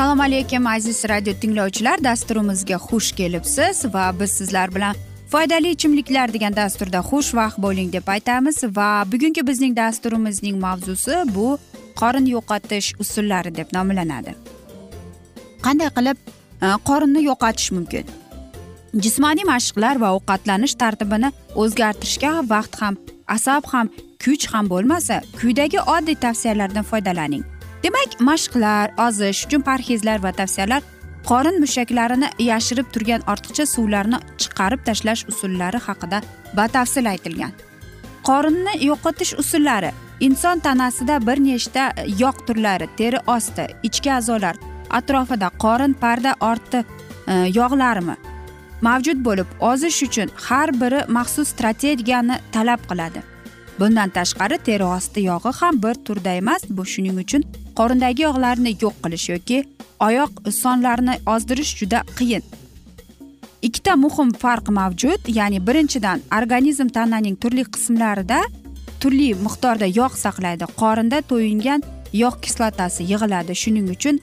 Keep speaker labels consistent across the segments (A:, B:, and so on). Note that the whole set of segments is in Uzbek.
A: assalomu alaykum aziz radio tinglovchilar. Dasturimizga xush kelibsiz va biz sizlar bilan foydali ichimliklar degan dasturda xushvaqt bo'ling deb aytamiz va bugungi bizning dasturimizning mavzusi bu qorin yo'qotish usullari deb nomlanadi. Qanday qilib e, qorinni yo'qotish mumkin? Jismoniy mashqlar va ovqatlanish tartibini o'zgartirishga vaqt ham asab ham kuch ham bo'lmasa quyidagi oddiy tavsiyalardan foydalaning. Demak mashqlar ozish uchun parhezlar va tavsiyalar qorin mushaklarini yashirib turgan ortiqcha suvlarni chiqarib tashlash usullari haqida batafsil aytilgan. Qorinni yo'qotish usullari inson tanasida bir nechta yog' turlari teri osti ichki a'zolar atrofida qorin parda orti e, yog'larimi mavjud bo'lib ozish uchun har biri maxsus strategiyani talab qiladi. Bundan tashqari teri osti yog'i ham bir turda emas. Bu shuning uchun qorindagi yog'larni yo'q qilish yoki oyoq sonlarini ozdirish juda qiyin. Ikkita muhim farq mavjud. Ya'ni birinchidan organizm tananing turli qismlarida turli miqdorda yog' saqlaydi. Qorinda to'yingan yog' kislotasi yig'iladi. Shuning uchun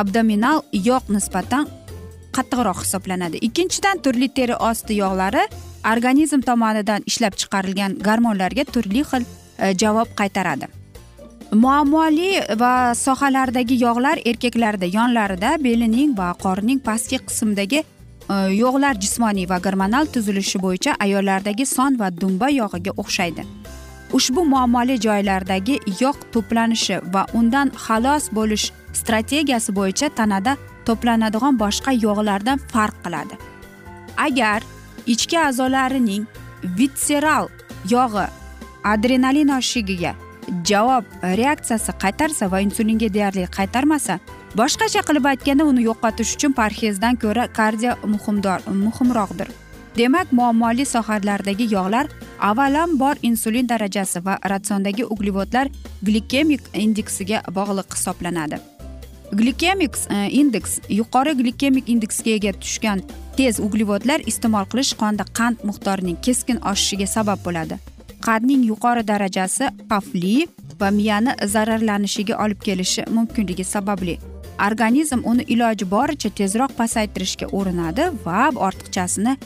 A: abdominal yog' nisbatan qattiqroq hisoblanadi. Ikkinchidan turli teri osti yog'lari organizm tomonidan ishlab chiqarilgan gormonlarga turli xil e, javob qaytaradi. Muammoli va sohalardagi yog'lar erkaklarda yonlarida belining va qornining pastki qismidagi e, yog'lar jismoniy va gormonal tuzilishi bo'yicha ayollardagi son va dumba yog'iga o'xshaydi. Ushbu muammoli joylardagi yog' to'planishi va undan xalos bo'lish strategiyasi bo'yicha tanada to'planadigan boshqa yog'lardan farq qiladi. Agar ichki a'zolarining vitseral yog'i adrenalin oshishiga javob reaksiyasi qaytarsa va insulinga deyarli qaytarmasa boshqacha qilib aytganda uni yo'qotish uchun parhezdan ko'ra kardio muhimdor muhimroqdir. Demak muammoli sohalardagi yog'lar avvalambor insulin darajasi va ratsiondagi uglevodlar glikemik indeksiga bog'liq hisoblanadi. Glikemik e, indeks yuqori glikemik indeksga ega tushgan tez uglevodlar iste'mol qilish qonda qand miqdorining keskin oshishiga sabab bo'ladi. Qandning yuqori darajasi xavfli va miyani zararlanishiga olib kelishi mumkinligi sababli. Organizm uni iloji boricha tezroq pasaytirishga urinadi va ortiqchasini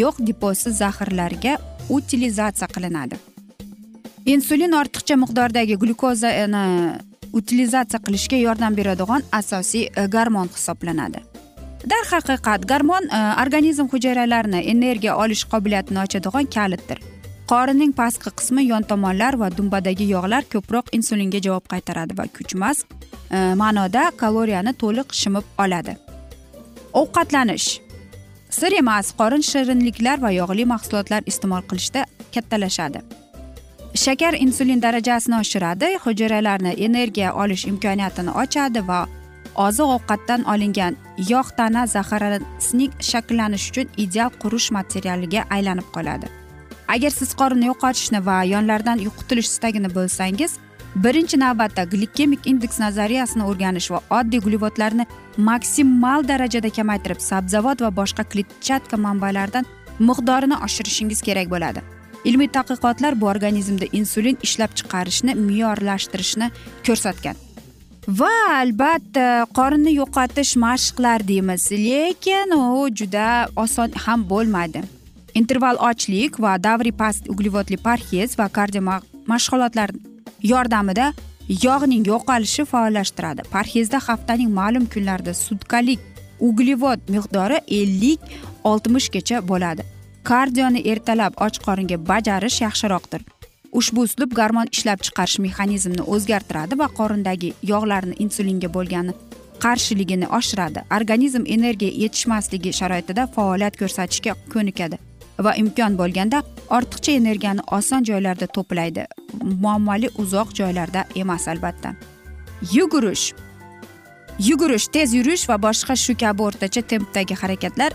A: yo'q deposi zaxirlarga utilizatsiya qilinadi. Insulin ortiqcha miqdordagi glyukozani utilizatsiya qilishga yordam beradigan asosiy e, gormon hisoblanadi. Darhaqiqat gormon e, organizm hujayralarini energiya olish qobiliyatini ochadigan kalitdir. Qorinning pastki qismi yon tomonlar va dumbadagi yog'lar ko'proq insulinga javob qaytaradi va ko'chmas e, ma'noda kaloriyani to'liq shimib oladi. Ovqatlanish. Sir emas qorin shirinliklar va yog'li mahsulotlar iste'mol qilishda kattalashadi. Shakar insulin darajasini oshiradi hujayralarni energiya olish imkoniyatini ochadi va oziq ovqatdan olingan yog' tana zaxirasining shakllanishi uchun ideal qurish materialiga aylanib qoladi. Agar siz qorinni yo'qotishni va yonlardan qutilish istagini bo'lsangiz birinchi navbatda glikemik indeks nazariyasini o'rganish va oddiy uglevodlarni maksimal darajada kamaytirib sabzavot va boshqa kletchatka manbalaridan miqdorini oshirishingiz kerak bo'ladi. Ilmiy tadqiqotlar bu organizmda insulin ishlab chiqarishni me'yorlashtirishni ko'rsatgan. Va albatta qorinni yo'qotish mashqlar deymiz. Lekin u juda oson ham bo'lmadi. Interval ochlik va davriy past uglevodli parhez va kardio mashg'ulotlar yordamida yog'ning yo'qolishi faollashtiradi. Parhezda haftaning ma'lum kunlarida sutkalik uglevod miqdori ellik oltmishgacha bo'ladi. Kardioni ertalab och qoringa bajarish yaxshiroqdir. Ushbu uslub garmon ishlab chiqarish mexanizmini o'zgartiradi va qorindagi yog'larni insulinga bo'lgan qarshiligini oshiradi. Organizm energiya yetishmasligi sharoitida faoliyat ko'rsatishga ko'nikadi va imkon bo'lganda ortiqcha energiyani oson joylarda to'playdi muammoli uzoq joylarda emas albatta. Yugurish. Yugurish tez yurish va boshqa shu kabi o'rtacha tempdagi harakatlar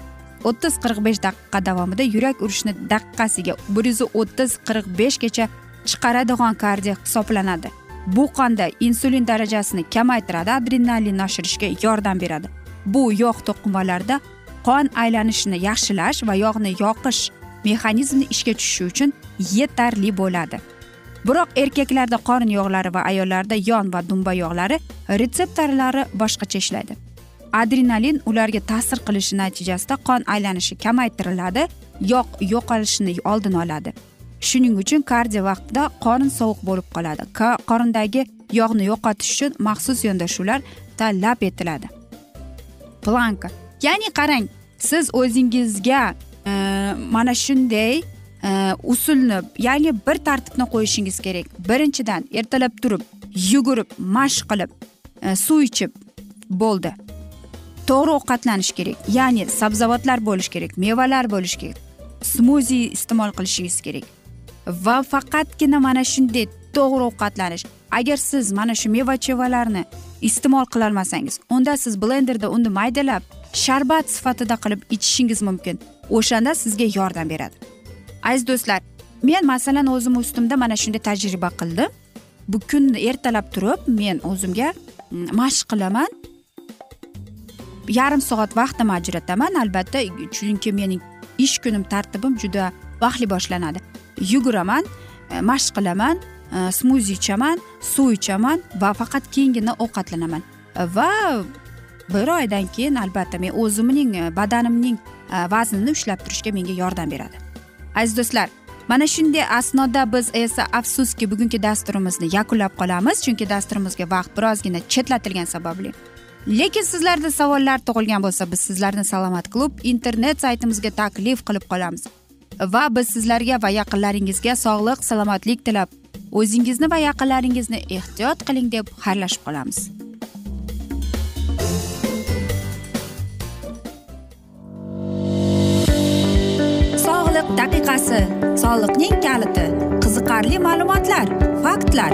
A: o'ttiz qirq besh daqiqa davomida yurak urishini daqiqasiga bir yuz o'ttiz qirq beshgacha chiqaradigan kardiya hisoblanadi. Bu qonda insulin darajasini kamaytiradi adrenalinni oshirishga yordam beradi. Bu yog' to'qimalarida qon aylanishini yaxshilash va yog'ni yoqish mexanizmi ishga tushishi uchun yetarli bo'ladi. Biroq erkaklarda qorin yog'lari va ayollarda yon va dumba yog'lari retseptorlari boshqacha ishlaydi. Adrenalin ularga ta'sir qilishi natijasida qon aylanishi kamaytiriladi yog' yo'qolishini oldini oladi. Shuning uchun kardio vaqtida qorin sovuq bo'lib qoladi. Qorindagi yog'ni yo'qotish uchun maxsus yondashuvlar talab etiladi. Planka. Ya'ni qarang siz o'zingizga e, mana shunday e, usulni ya'ni bir tartibni qo'yishingiz kerak. Birinchidan ertalab turib yugurib mashq qilib e, suv ichib bo'ldi. To'g'ri ovqatlanish kerak. Ya'ni sabzavotlar bo'lishi kerak mevalar bo'lishi kerak. Smuzi iste'mol qilishingiz kerak. Va faqatgina mana shunday to'g'ri ovqatlanish. Agar siz mana shu meva chevalarni iste'mol qilolmasangiz unda siz blenderda uni maydalab sharbat sifatida qilib ichishingiz mumkin. O'shanda sizga yordam beradi. Aziz do'stlar men masalan o'zim ustimda mana shunday tajriba qildim. Bu kunni ertalab turib men o'zimga mm, mashq qilaman. Yarim soat vaqtim ajrataman. Albatta chunki mening ish kunim tartibim juda vaqtli boshlanadi. Yuguraman e, mashq qilaman e, smuzi ichaman suv ichaman va faqat keyingina ovqatlanaman. Va bir oydan keyin albatta men o'zimning e, badanimning vaznini ushlab turishga menga yordam beradi. Aziz do'stlar mana shunday asnoda biz esa afsuski bugungi dasturimizni yakunlab qolamiz chunki dasturimizga vaqt birozgina chetlatilgani sababli. Lekin sizlarda savollar tug'ilgan bo'lsa biz sizlarni salomat klub internet saytimizga taklif qilib qolamiz. Va biz sizlarga va yaqinlaringizga sog'lik salomatlik tilab. O'zingizni va yaqinlaringizni ehtiyot qiling deb xayrlashib qolamiz. Daqiqasi soliqning kaliti qiziqarli ma'lumotlar faktlar.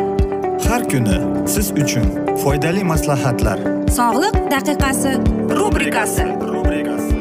B: Har kuni siz uchun foydali maslahatlar.
A: Sog'liq daqiqasi rubrikasi. Mana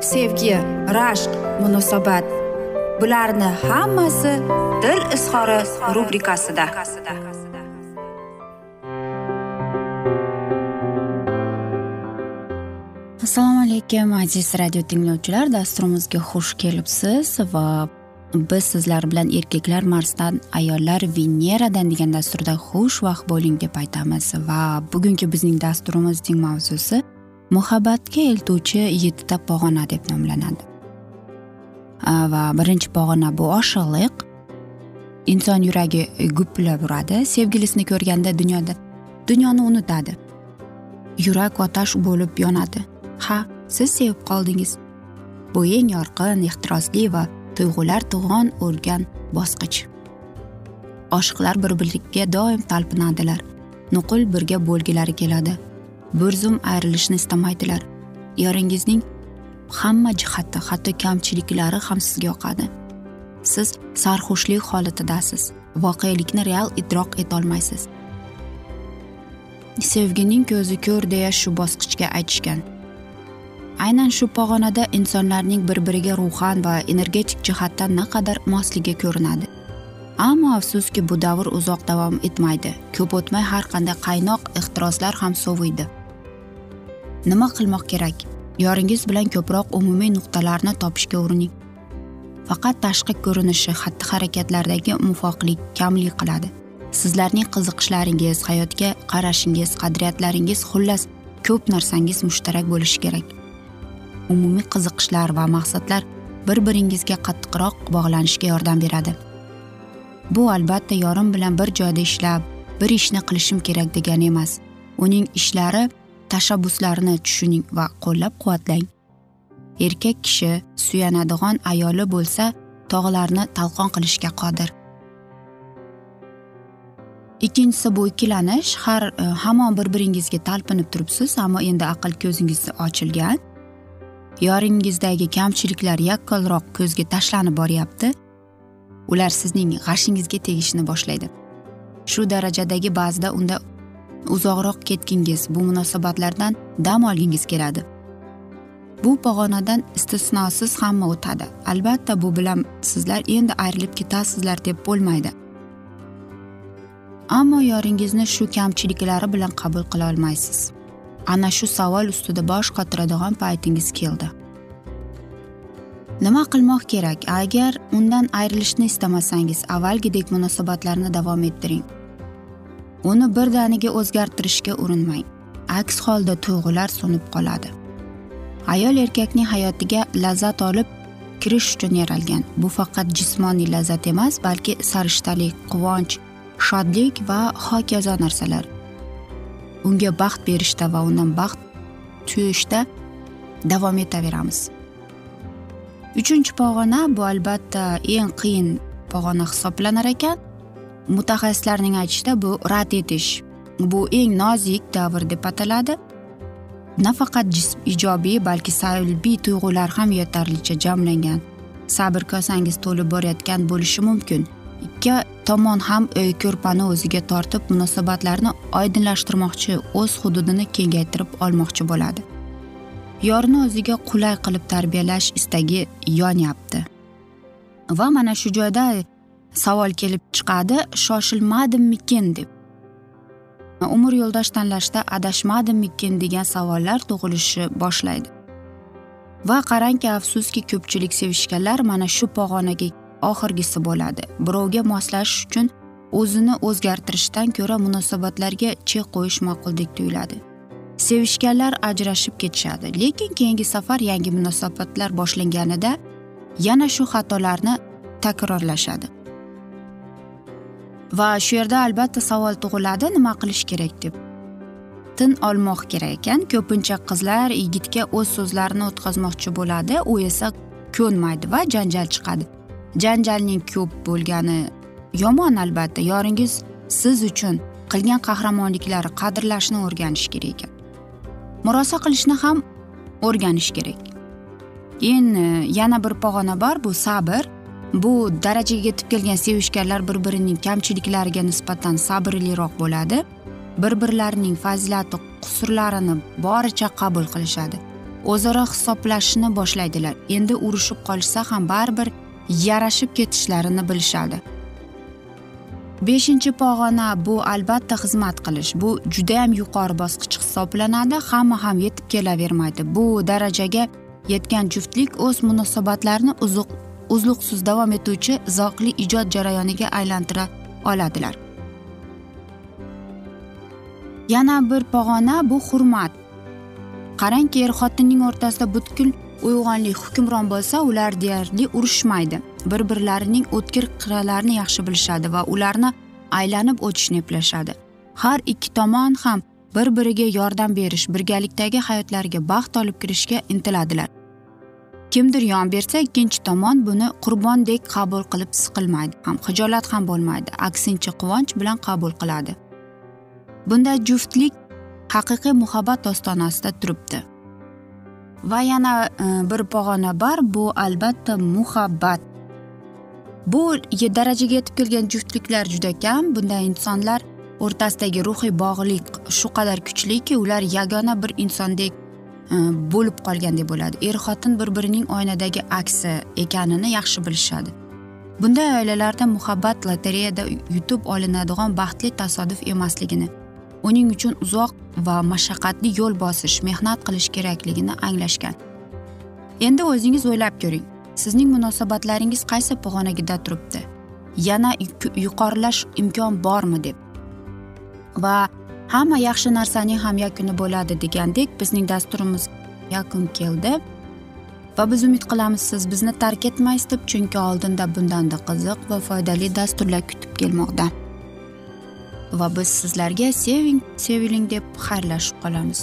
A: sevgi rashq munosabat. Bularni hammasi dil izhori rubrikasida. Assalomu alaykum aziz radio tinglovchilar dasturimizga xush kelibsiz va biz sizlar bilan erkaklar marsdan ayollar veneradan degan dasturda xushvaqt bo'ling deb aytamiz. Va bugungi bizning dasturimizning mavzusi muhabbatga eltuvchi yettita pog'ona deb nomlanadi. Va birinchi pog'ona bu oshiqliq. Inson yuragi gupillab uradi sevgilisini ko'rganda dunyoda dunyoni unutadi. Yurak otash bo'lib yonadi. Ha siz sevib qoldingiz. Bu eng yorqin ehtirosli va tuyg'ular tug'on o'rgan bosqich. Oshiqlar bir biriga doim talpinadilar. Nuqul birga bo'lgilari keladi. Bir zum ayrilishni istamaydilar. Eringizning hamma jihati hatto kamchiliklari ham sizga yoqadi. Siz sarxushlik holatidasiz. Voqelikni real idrok etolmaysiz. Sevgining ko'zi ko'r deya shu bosqichga aytishgan. Aynan shu pog'onada insonlarning bir biriga ruhan va energetik jihatdan naqadar mosligi ko'rinadi. Ammo afsuski bu davr uzoq davom etmaydi. Ko'p o'tmay har qanday qaynoq ehtiroslar ham soviydi. Nima qilmoq kerak? Yoringiz bilan ko'proq umumiy nuqtalarni topishga urining. Faqat tashqi ko'rinishi xatti harakatlardagi muvofiqlik kamlik qiladi. Sizlarning qiziqishlaringiz hayotga qarashingiz qadriyatlaringiz xullas ko'p narsangiz mushtarak bo'lishi kerak. Umumiy qiziqishlar va maqsadlar bir biringizga qattiqroq bog'lanishga yordam beradi. Bu albatta yorim bilan bir joyda ishlab bir ishni qilishim kerak degani emas. Uning ishlari tashabbuslarini tushuning va qo'llab quvvatlang erkak kishi suyanadigan ayoli bo'lsa tog'larni talqon qilishga qodir. Ikkinchisi bu ikkilanish har e, hamon bir biringizga talpinib turibsiz ammo endi aql ko'zingiz ochilgan. Yoringizdagi kamchiliklar yakkalroq ko'zga tashlanib boryapti. Ular sizning g'ashingizga tegishni boshlaydi. Shu darajadagi ba'zida unda uzoqroq ketgingiz bu munosabatlardan dam olgingiz keladi. Bu pog'onadan istisnosiz hamma o'tadi. Albatta bu bilan sizlar endi ayrilib ketasizlar deb bo'lmaydi. Ammo yoringizni shu kamchiliklari bilan qabul qila olmaysiz. Ana shu savol ustida bosh qotiradigan paytingiz keldi. Nima qilmoq kerak? Agar undan ayrilishni istamasangiz avvalgidek munosabatlarni davom ettiring. Uni birdaniga o'zgartirishga urinmang. Aks holda tuyg'ular so'nib qoladi. Ayol erkakning hayotiga lazzat olib kirish uchun yaralgan. Bu faqat jismoniy lazzat emas balki sarishtalik quvonch shodlik va hokazo narsalar. Unga baxt berishda va undan baxt tuyishda davom etaveramiz. Uchinchi pog'ona bu albatta eng qiyin pog'ona hisoblanar ekan. Mutaxassislarning aytishicha bu rad etish bu eng nozik davr deb ataladi. Nafaqat ijobiy balki salbiy tuyg'ular ham yetarlicha jamlangan. Sabr kosangiz to'lib borayotgan bo'lishi mumkin. Ikki tomon ham ko'rpani o'ziga tortib munosabatlarni oydinlashtirmoqchi o'z hududini kengaytirib olmoqchi bo'ladi. Yorini o'ziga qulay qilib tarbiyalash istagi yonyapti. Va mana shu joyda savol kelib chiqadi shoshilmadimmikin deb. Umr yo'ldosh tanlashda adashmadimmikin degan savollar tug'ilishi boshlaydi. Va qarangki afsuski ko'pchilik sevishganlar mana shu pog'onaga oxirgisi bo'ladi. Birovga moslashish uchun o'zini o'zgartirishdan ko'ra munosabatlarga chek qo'yish ma'quldek tuyuladi. Sevishganlar ajrashib ketishadi lekin keyingi safar yangi munosabatlar boshlanganida yana shu xatolarni takrorlashadi. Va shu yerda albatta savol tug'iladi nima qilish kerak deb. Tin olmoq kerak ekan ko'pincha qizlar yigitga o'z so'zlarini o'tkazmoqchi bo'ladi u esa ko'nmaydi va janjal chiqadi. Janjalning ko'p bo'lgani yomon albatta yoringiz siz uchun qilgan qahramonliklari qadrlashni o'rganish kerak ekan. Murosa qilishni ham o'rganish kerak. Keyin yana bir pog'ona bor bu sabr. Bu darajaga yetib kelgan sevishganlar bir birining kamchiliklariga nisbatan sabrliroq bo'ladi. Bir birlarining fazilati qusurlarini boricha qabul qilishadi. O'zaro hisoblashishni boshlaydilar. Endi urushib qolishsa ham baribir yarashib ketishlarini bilishadi. Beshinchi pog'ona bu albatta xizmat qilish. Bu judayam yuqori bosqich hisoblanadi hamma ham yetib kelavermaydi. Bu darajaga yetgan juftlik o'z munosabatlarini uzuq uzluqsiz davom etuvchi zavqli ijod jarayoniga aylantira oladilar. Yana bir pog'ona bu hurmat. Qarangki er xotinning o'rtasida butkul uyg'onlik hukmron bo'lsa ular deyarli urushmaydi. Bir birlarining o'tkir qirralarini yaxshi bilishadi va ularni aylanib o'tishni eplashadi. Har ikki tomon ham bir biriga yordam berish birgalikdagi hayotlariga baxt olib kirishga intiladilar. Kimdir yon bersa ikkinchi tomon buni qurbondek qabul qilib siqilmaydi. Ham hijolat ham bo'lmaydi. Aksincha quvonch bilan qabul qiladi. Bunda juftlik haqiqiy muhabbat ostonasida turibdi. Va yana e, bir pog'ona bor. Bu albatta muhabbat. Bu darajaga yetib kelgan juftliklar juda kam. Bunda insonlar o'rtasidagi ruhiy bog'liq shu qadar kuchliki ular yagona bir insondek E, bo'lib qolgandek bo'ladi. Er xotin bir birining oynadagi aksi ekanini yaxshi bilishadi. Bunday oilalarda muhabbat lotereyada yutib olinadigan baxtli tasodif emasligini uning uchun uzoq va mashaqqatli yo'l bosish mehnat qilish kerakligini anglashgan. Endi o'zingiz o'ylab ko'ring sizning munosabatlaringiz qaysi pog'onagida turibdi? Yana yuqorilash imkon bormi deb. Va hamma yaxshi narsaning ham yakuni bo'ladi degandek bizning dasturimiz yakun keldi. Va biz umid qilamiz siz bizni tark etmaysiz deb chunki oldinda bundanda qiziq va foydali dasturlar kutib kelmoqda. Va biz sizlarga seving seviling deb xayrlashib qolamiz.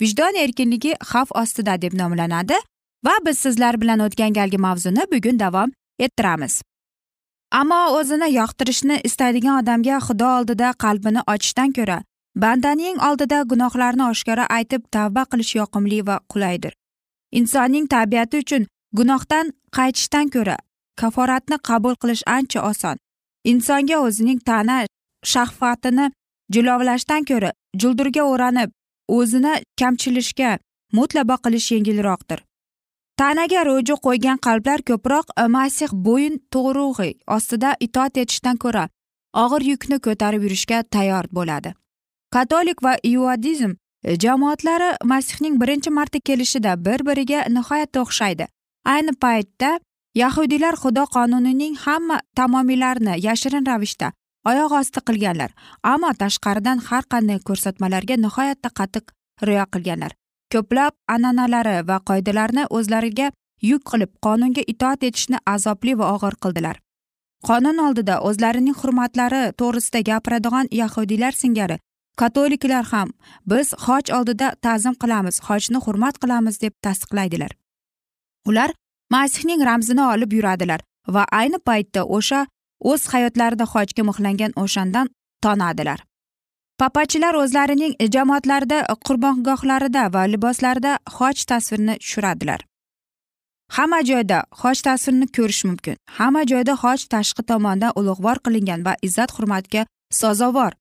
A: vijdon erkinligi xavf ostida deb nomlanadi va biz sizlar bilan o'tgan galgi mavzuni bugun davom ettiramiz. Ammo o'zini yoqtirishni istaydigan odamga xudo oldida qalbini ochishdan ko'ra bandaning oldida gunohlarni oshkora aytib tavba qilish yoqimli va qulaydir. Insonning tabiati uchun gunohdan qaytishdan ko'ra kaforatni qabul qilish ancha oson. Insonga o'zining tana shahvatini jilovlashdan ko'ra juldurga o'ranib o'zini kamchilishga mutlabo qilish yengilroqdir. Tanaga ro'ju qo'ygan qalblar ko'proq masih bo'yin to'g'rug'i ostida itoat etishdan ko'ra og'ir yukni ko'tarib yurishga tayyor bo'ladi. Katolik va iudizm jamoatlari masihning birinchi marta kelishida bir biriga nihoyatda o'xshaydi. Ayni paytda yahudiylar xudo qonunining hamma tamomiylarini yashirin ravishda oyoq osti qilganlar. Ammo tashqaridan har qanday ko'rsatmalarga nihoyatda qattiq rioya qilganlar. Ko'plab an'analari va qoidalarni o'zlariga yuk qilib qonunga itoat etishni azobli va og'ir qildilar. Qonun oldida o'zlarining hurmatlari to'g'risida gapiradigan yahudiylar singari katoliklar ham biz hoj oldida ta'zim qilamiz hojni hurmat qilamiz deb tasdiqlaydilar. Ular masihning ramzini olib yuradilar va ayni paytda o'sha o'z hayotlarida hojga mixlangan o'shandan tonadilar. Papachilar o'zlarining jamoatlarida qurbongohlarida va liboslarida hoj tasvirini tushiradilar. Hamma joyda hoj tasvirini ko'rish mumkin hamma joyda hoj tashqi tomondan ulug'vor qilingan va izzat hurmatga sazovor.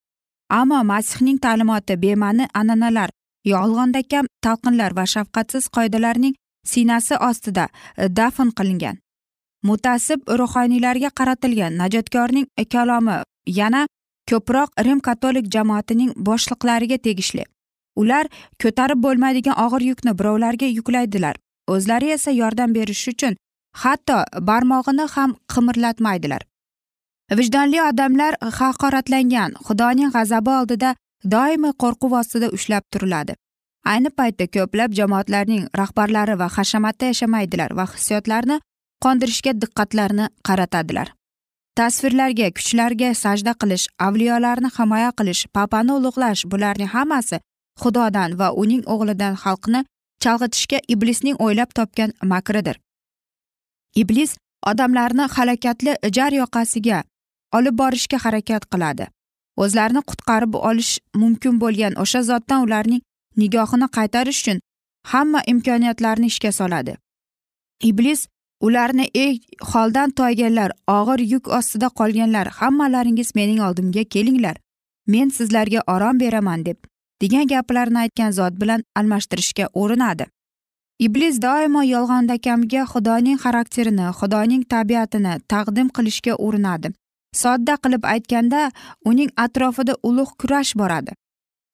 A: Ammo masihning ta'limoti bema'ni an'analar yolg'ondakam talqinlar va shafqatsiz qoidalarning siynasi ostida e, dafn qilingan. Mutasib ruhoniylarga qaratilgan. Najotkorning kalomi yana ko'proq rim katolik jamoatining boshliqlariga tegishli. Ular ko'tarib bo'lmaydigan og'ir yukni birovlarga yuklaydilar. O'zlari esa yordam berish uchun hatto barmog'ini ham qimirlatmaydilar. Vijdonli odamlar haqoratlangan. Xudoning g'azabi oldida doimo qo'rquv ostida ushlab turiladi. Ayni paytda ko'plab jamoatlarning rahbarlari va hashamatda yashamaydilar va hissiyotlarni qondirishga diqqatlarini qaratadilar. Tasvirlarga kuchlarga sajda qilish avliyolarni himoya qilish papani ulug'lash bularning hammasi xudodan va uning o'g'lidan xalqni chalg'itishga iblisning o'ylab topgan makridir. Iblis odamlarni halokatli jar yoqasiga olib borishga harakat qiladi. O'zlarini qutqarib olish mumkin bo'lgan o'sha zotdan ularning nigohini qaytarish uchun hamma imkoniyatlarni ishga soladi. Iblis ularni ey holdan toyganlar og'ir yuk ostida qolganlar hammalaringiz mening oldimga kelinglar. Men sizlarga orom beraman deb degan gaplarni aytgan zot bilan almashtirishga urinadi. Iblis doimo yolg'ondakamga xudoning xarakterini xudoning tabiatini taqdim qilishga urinadi. Sodda qilib aytganda uning atrofida ulug' kurash boradi.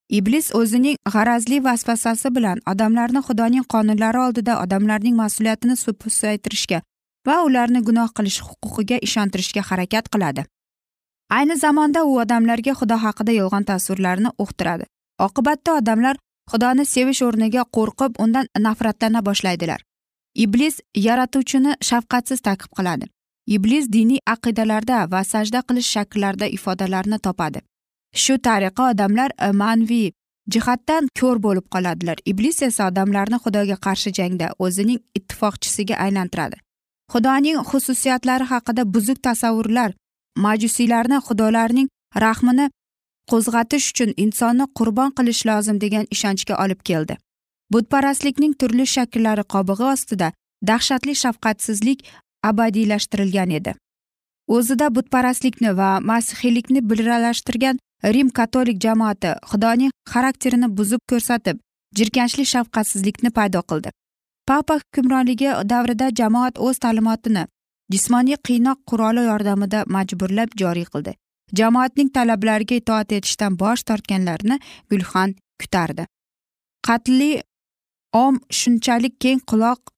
A: Iblis o'zining g'arazli vasvasasi bilan odamlarni xudoning qonunlari oldida odamlarning mas'uliyatini susaytirishga va ularni gunoh qilish huquqiga ishontirishga harakat qiladi. Ayni zamonda u odamlarga xudo haqida yolg'on tasvirlarni uqtiradi. Oqibatda odamlar xudoni sevish o'rniga qo'rqib undan nafratlana boshlaydilar. Iblis yaratuvchini shafqatsiz ta'qib qiladi. Iblis diniy aqidalarda va sajda qilish shakllarida ifodalarni topadi. Shu tariqa odamlar e, ma'naviy jihatdan ko'r bo'lib qoladilar. Iblis esa odamlarni xudoga qarshi jangda o'zining ittifoqchisiga aylantiradi. Xudoning xususiyatlari haqida buzuk tasavvurlar majusiylarni xudolarning rahmini qo'zg'atish uchun insonni qurbon qilish lozim degan ishonchga olib keldi. Butparastlikning turli shakllari qobig'i ostida dahshatli shafqatsizlik abadiylashtirilgan edi. O'zida butparastlikni va masihiylikni birlashtirgan rim katolik jamoati xudoning xarakterini buzib ko'rsatib jirkanchli shafqatsizlikni paydo qildi. Papa hukmronligi davrida jamoat o'z ta'limotini jismoniy qiynoq quroli yordamida majburlab joriy qildi. Jamoatning talablariga itoat etishdan bosh tortganlarni gulxan kutardi. Qatli om shunchalik keng quloq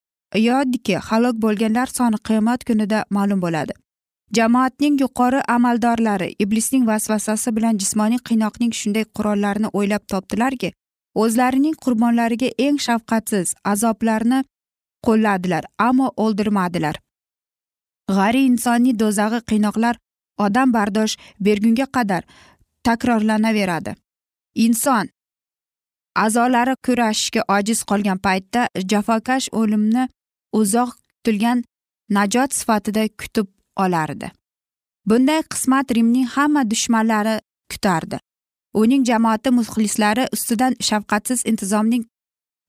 A: yodiki halok bo'lganlar soni qiyomat kunida ma'lum bo'ladi. Jamoatning yuqori amaldorlari iblisning vasvasasi bilan jismoniy qiynoqning shunday qurollarini o'ylab topdilarki o'zlarining qurbonlariga eng shafqatsiz azoblarni qo'lladilar ammo o'ldirmadilar. G'ariy insoniy do'zag'i qiynoqlar odam bardosh bergunga qadar takrorlanaveradi. Inson a'zolari kurashishga ojiz qolgan paytda jafokash o'limni uzoq kutilgan najot sifatida kutib olardi. Bunday qismat rimning hamma dushmanlari kutardi. Uning jamoati muxlislari ustidan shafqatsiz intizomning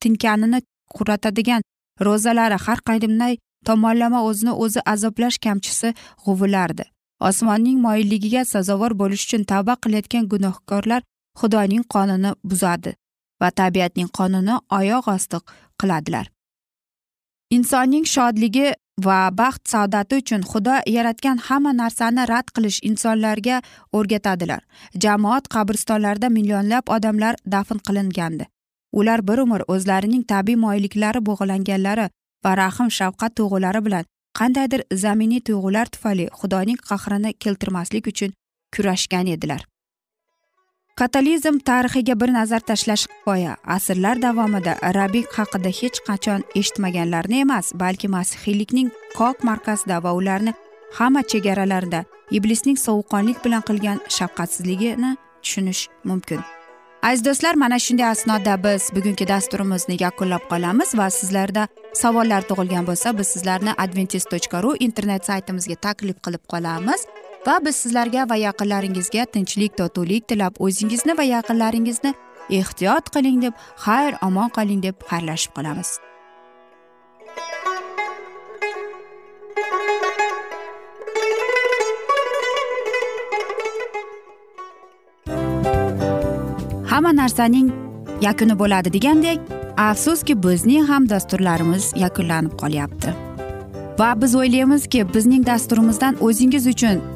A: tinkanini quratadigan ro'zalari har qanday tomonlama o'zini o'zi azoblash kamchisi g'uvillardi osmonning moyilligiga sazovor bo'lish uchun tavba qilayotgan gunohkorlar xudoning qonini buzadi va tabiatning qonini oyoq osti qiladilar. Insonning shodligi va baxt saodati uchun xudo yaratgan hamma narsani rad qilish insonlarga o'rgatadilar. Jamoat qabristonlarida millionlab odamlar dafn qilingandi. Ular bir umr o'zlarining tabiiy moyilliklari bog'langanlari va rahm shafqat tuyg'ulari bilan qandaydir zaminiy tuyg'ular tufayli xudoning qahrini keltirmaslik uchun kurashgan edilar. Katolizm tarixiga bir nazar tashlash kifoya asrlar davomida rabbiy haqida hech qachon eshitmaganlarni emas balki masihiylikning kok markazida va ularni hamma chegaralarida iblisning sovuqqonlik bilan qilgan shafqatsizligini tushunish mumkin. Aziz do'stlar mana shunday asnoda biz bugungi dasturimizni yakunlab qolamiz va sizlarda savollar tug'ilgan bo'lsa biz sizlarni adventis tochka ru internet saytimizga taklif qilib qolamiz. Va biz sizlarga va yaqinlaringizga tinchlik totuvlik tilab o'zingizni va yaqinlaringizni ehtiyot qiling deb xayr omon qoling deb xayrlashib qolamiz. Hamma narsaning yakuni bo'ladi degandek afsuski bizning ham dasturlarimiz yakunlanib qolyapti. Va biz o'ylaymizki bizning dasturimizdan o'zingiz uchun